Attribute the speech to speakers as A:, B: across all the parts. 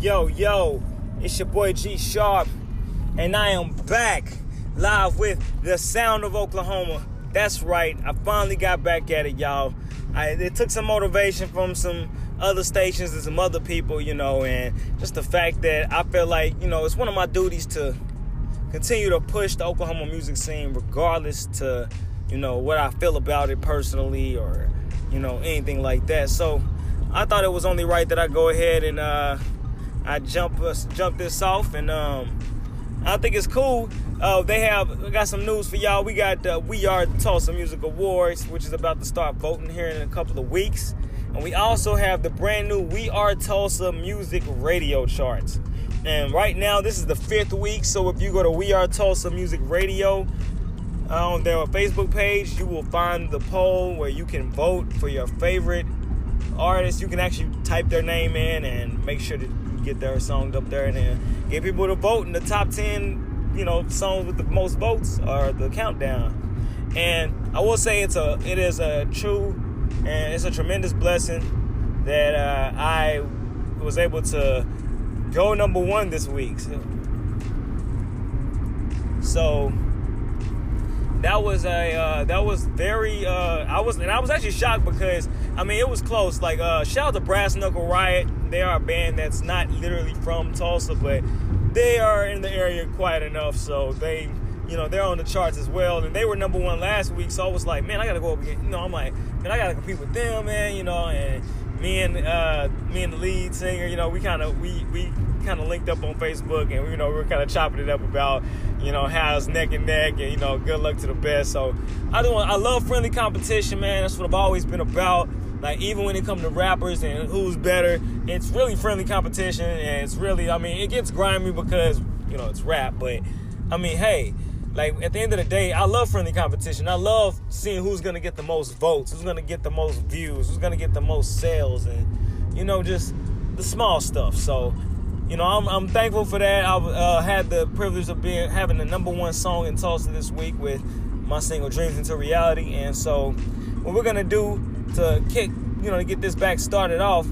A: Yo, yo, it's your boy G Sharp, and I am back live with the sound of Oklahoma. That's right, I finally got back at it, y'all. I, it took some motivation from some other stations and some other people, you know, and just the fact that I feel like, you know, it's one of my duties to continue to push the Oklahoma music scene, regardless to, you know, what I feel about it personally or, you know, anything like that. So I thought it was only right that I go ahead and uh, I jump us jump this off, and um, I think it's cool. Uh, they have we got some news for y'all. We got uh, We Are Tulsa Music Awards, which is about to start voting here in a couple of weeks. And we also have the brand new We Are Tulsa Music Radio charts. And right now, this is the fifth week. So if you go to We Are Tulsa Music Radio uh, on their Facebook page, you will find the poll where you can vote for your favorite artist. You can actually type their name in and make sure to get their songs up there and then get people to vote in the top 10, you know, songs with the most votes or the countdown. And I will say it's a it is a true and it's a tremendous blessing that uh, I was able to go number one this week. So, so that was a uh, that was very uh, I was and I was actually shocked because I mean it was close. Like uh, shout out to Brass Knuckle Riot. They are a band that's not literally from Tulsa, but they are in the area quite enough, so they you know they're on the charts as well. And they were number one last week, so I was like, man, I gotta go up again. You know, I'm like, man, I gotta compete with them, man. You know, and me and uh, me and the lead singer, you know, we kind of we we kind of linked up on Facebook, and you know we were kind of chopping it up about you know it's neck and neck, and you know good luck to the best. So I do I love friendly competition, man. That's what I've always been about. Like even when it comes to rappers and who's better, it's really friendly competition, and it's really I mean it gets grimy because you know it's rap, but I mean hey. Like at the end of the day, I love friendly competition. I love seeing who's gonna get the most votes, who's gonna get the most views, who's gonna get the most sales, and you know just the small stuff. So you know, I'm, I'm thankful for that. I uh, had the privilege of being having the number one song in Tulsa this week with my single "Dreams into Reality," and so what we're gonna do to kick, you know, to get this back started off,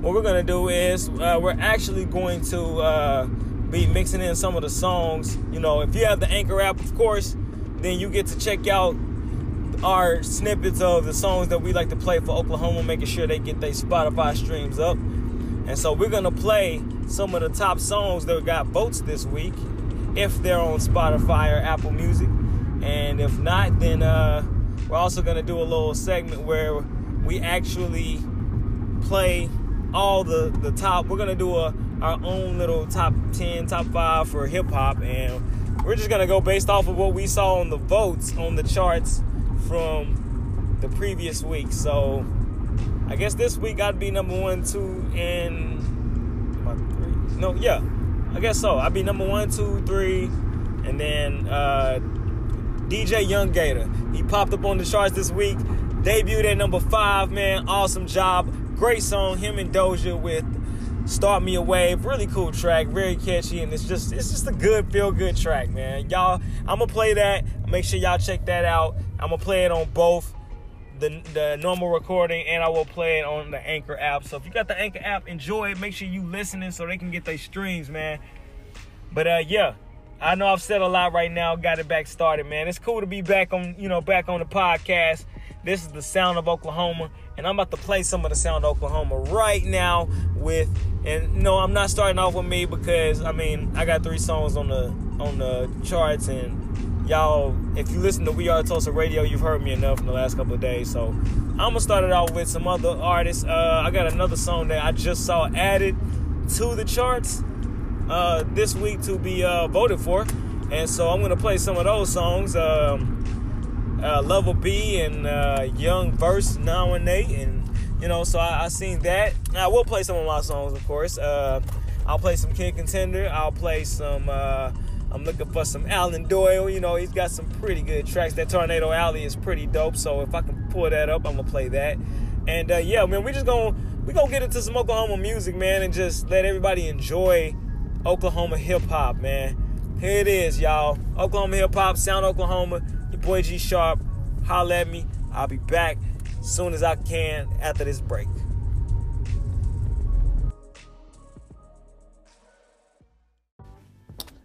A: what we're gonna do is uh, we're actually going to uh, be mixing in some of the songs. You know, if you have the Anchor app, of course, then you get to check out our snippets of the songs that we like to play for Oklahoma, making sure they get their Spotify streams up. And so we're gonna play some of the top songs that got votes this week, if they're on Spotify or Apple Music. And if not, then uh, we're also gonna do a little segment where we actually play all the the top. We're gonna do a our own little top ten, top five for hip hop, and we're just gonna go based off of what we saw on the votes on the charts from the previous week. So I guess this week I'd be number one, two, and three. No, yeah, I guess so. I'd be number one, two, three, and then uh, DJ Young Gator. He popped up on the charts this week. Debuted at number five, man. Awesome job. Great song. Him and Doja with Start Me a Wave. Really cool track. Very catchy. And it's just it's just a good, feel good track, man. Y'all, I'm gonna play that. Make sure y'all check that out. I'm gonna play it on both the, the normal recording and I will play it on the Anchor app. So if you got the Anchor app, enjoy it. Make sure you listening so they can get their streams, man. But uh yeah, I know I've said a lot right now. Got it back started, man. It's cool to be back on, you know, back on the podcast. This is the sound of Oklahoma, and I'm about to play some of the sound of Oklahoma right now with and no, I'm not starting off with me because I mean I got three songs on the on the charts and y'all if you listen to We Are Tulsa Radio, you've heard me enough in the last couple of days. So I'm gonna start it off with some other artists. Uh, I got another song that I just saw added to the charts uh, this week to be uh, voted for, and so I'm gonna play some of those songs. Um, uh, Level B and uh, Young Verse nominate, and you know, so I, I seen that. Now, I will play some of my songs, of course. Uh, I'll play some King Contender. I'll play some. I'm looking for some Alan Doyle. You know, he's got some pretty good tracks. That Tornado Alley is pretty dope. So if I can pull that up, I'm gonna play that. And uh, yeah, man, we just gonna we gonna get into some Oklahoma music, man, and just let everybody enjoy Oklahoma hip hop, man. Here it is, y'all. Oklahoma hip hop, Sound Oklahoma. Your boy G Sharp. Holla at me. I'll be back as soon as I can after this break.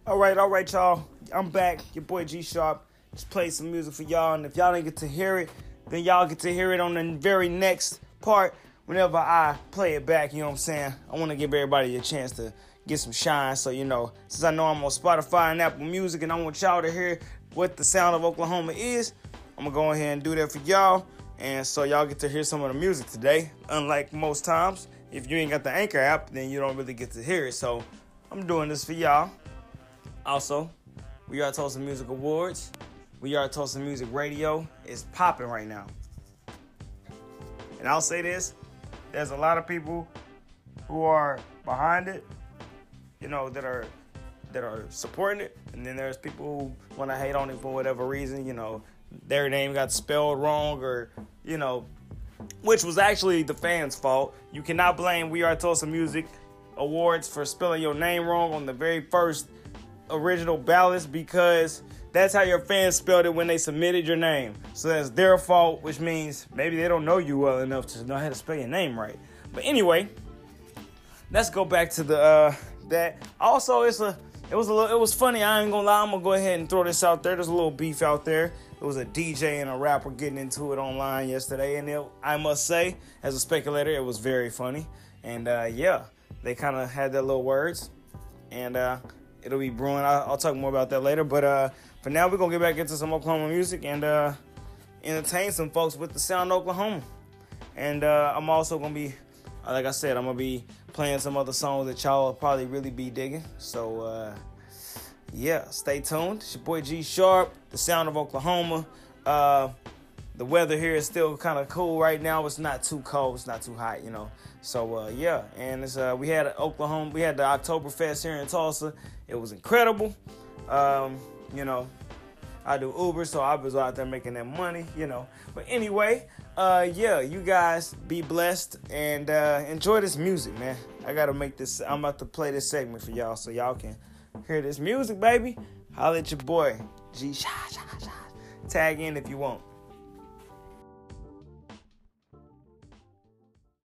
A: All right, all right, y'all. I'm back. Your boy G Sharp. Just played some music for y'all, and if y'all didn't get to hear it, then y'all get to hear it on the very next part whenever I play it back. You know what I'm saying? I want to give everybody a chance to get some shine. So you know, since I know I'm on Spotify and Apple Music, and I want y'all to hear what the sound of Oklahoma is, I'm gonna go ahead and do that for y'all. And so y'all get to hear some of the music today. Unlike most times, if you ain't got the Anchor app, then you don't really get to hear it. So I'm doing this for y'all. Also, we are Tulsa Music Awards. We are Tulsa Music Radio. It's popping right now. And I'll say this there's a lot of people who are behind it, you know, that are that are supporting it, and then there's people who want to hate on it for whatever reason, you know, their name got spelled wrong or, you know, which was actually the fans' fault. You cannot blame We Are Tulsa Music Awards for spelling your name wrong on the very first original ballots because that's how your fans spelled it when they submitted your name. So that's their fault, which means maybe they don't know you well enough to know how to spell your name right. But anyway, let's go back to the uh that. Also, it's a it was a little it was funny. I ain't gonna lie. I'm gonna go ahead and throw this out there. There's a little beef out there. It was a DJ and a rapper getting into it online yesterday, and it, I must say, as a speculator, it was very funny. And uh, yeah, they kind of had their little words, and uh, it'll be brewing. I'll, I'll, talk more about that later. But uh, for now, we're gonna get back into some Oklahoma music and uh, entertain some folks with the sound of Oklahoma. And uh, I'm also gonna be, like I said, I'm gonna be playing some other songs that y'all will probably really be digging. So uh, yeah, stay tuned. It's your boy G Sharp, the sound of Oklahoma. Uh, the weather here is still kind of cool right now. It's not too cold. It's not too hot, you know. So uh, yeah, and uh, we had Oklahoma. We had the Oktoberfest here in Tulsa. It was incredible. Um, you know, I do Uber, so I was out there making that money, you know. But anyway, uh, yeah, you guys be blessed and uh, enjoy this music, man. I gotta make this. I'm about to play this segment for y'all, so y'all can hear this music, baby. Holla at your boy G. Tag in if you want.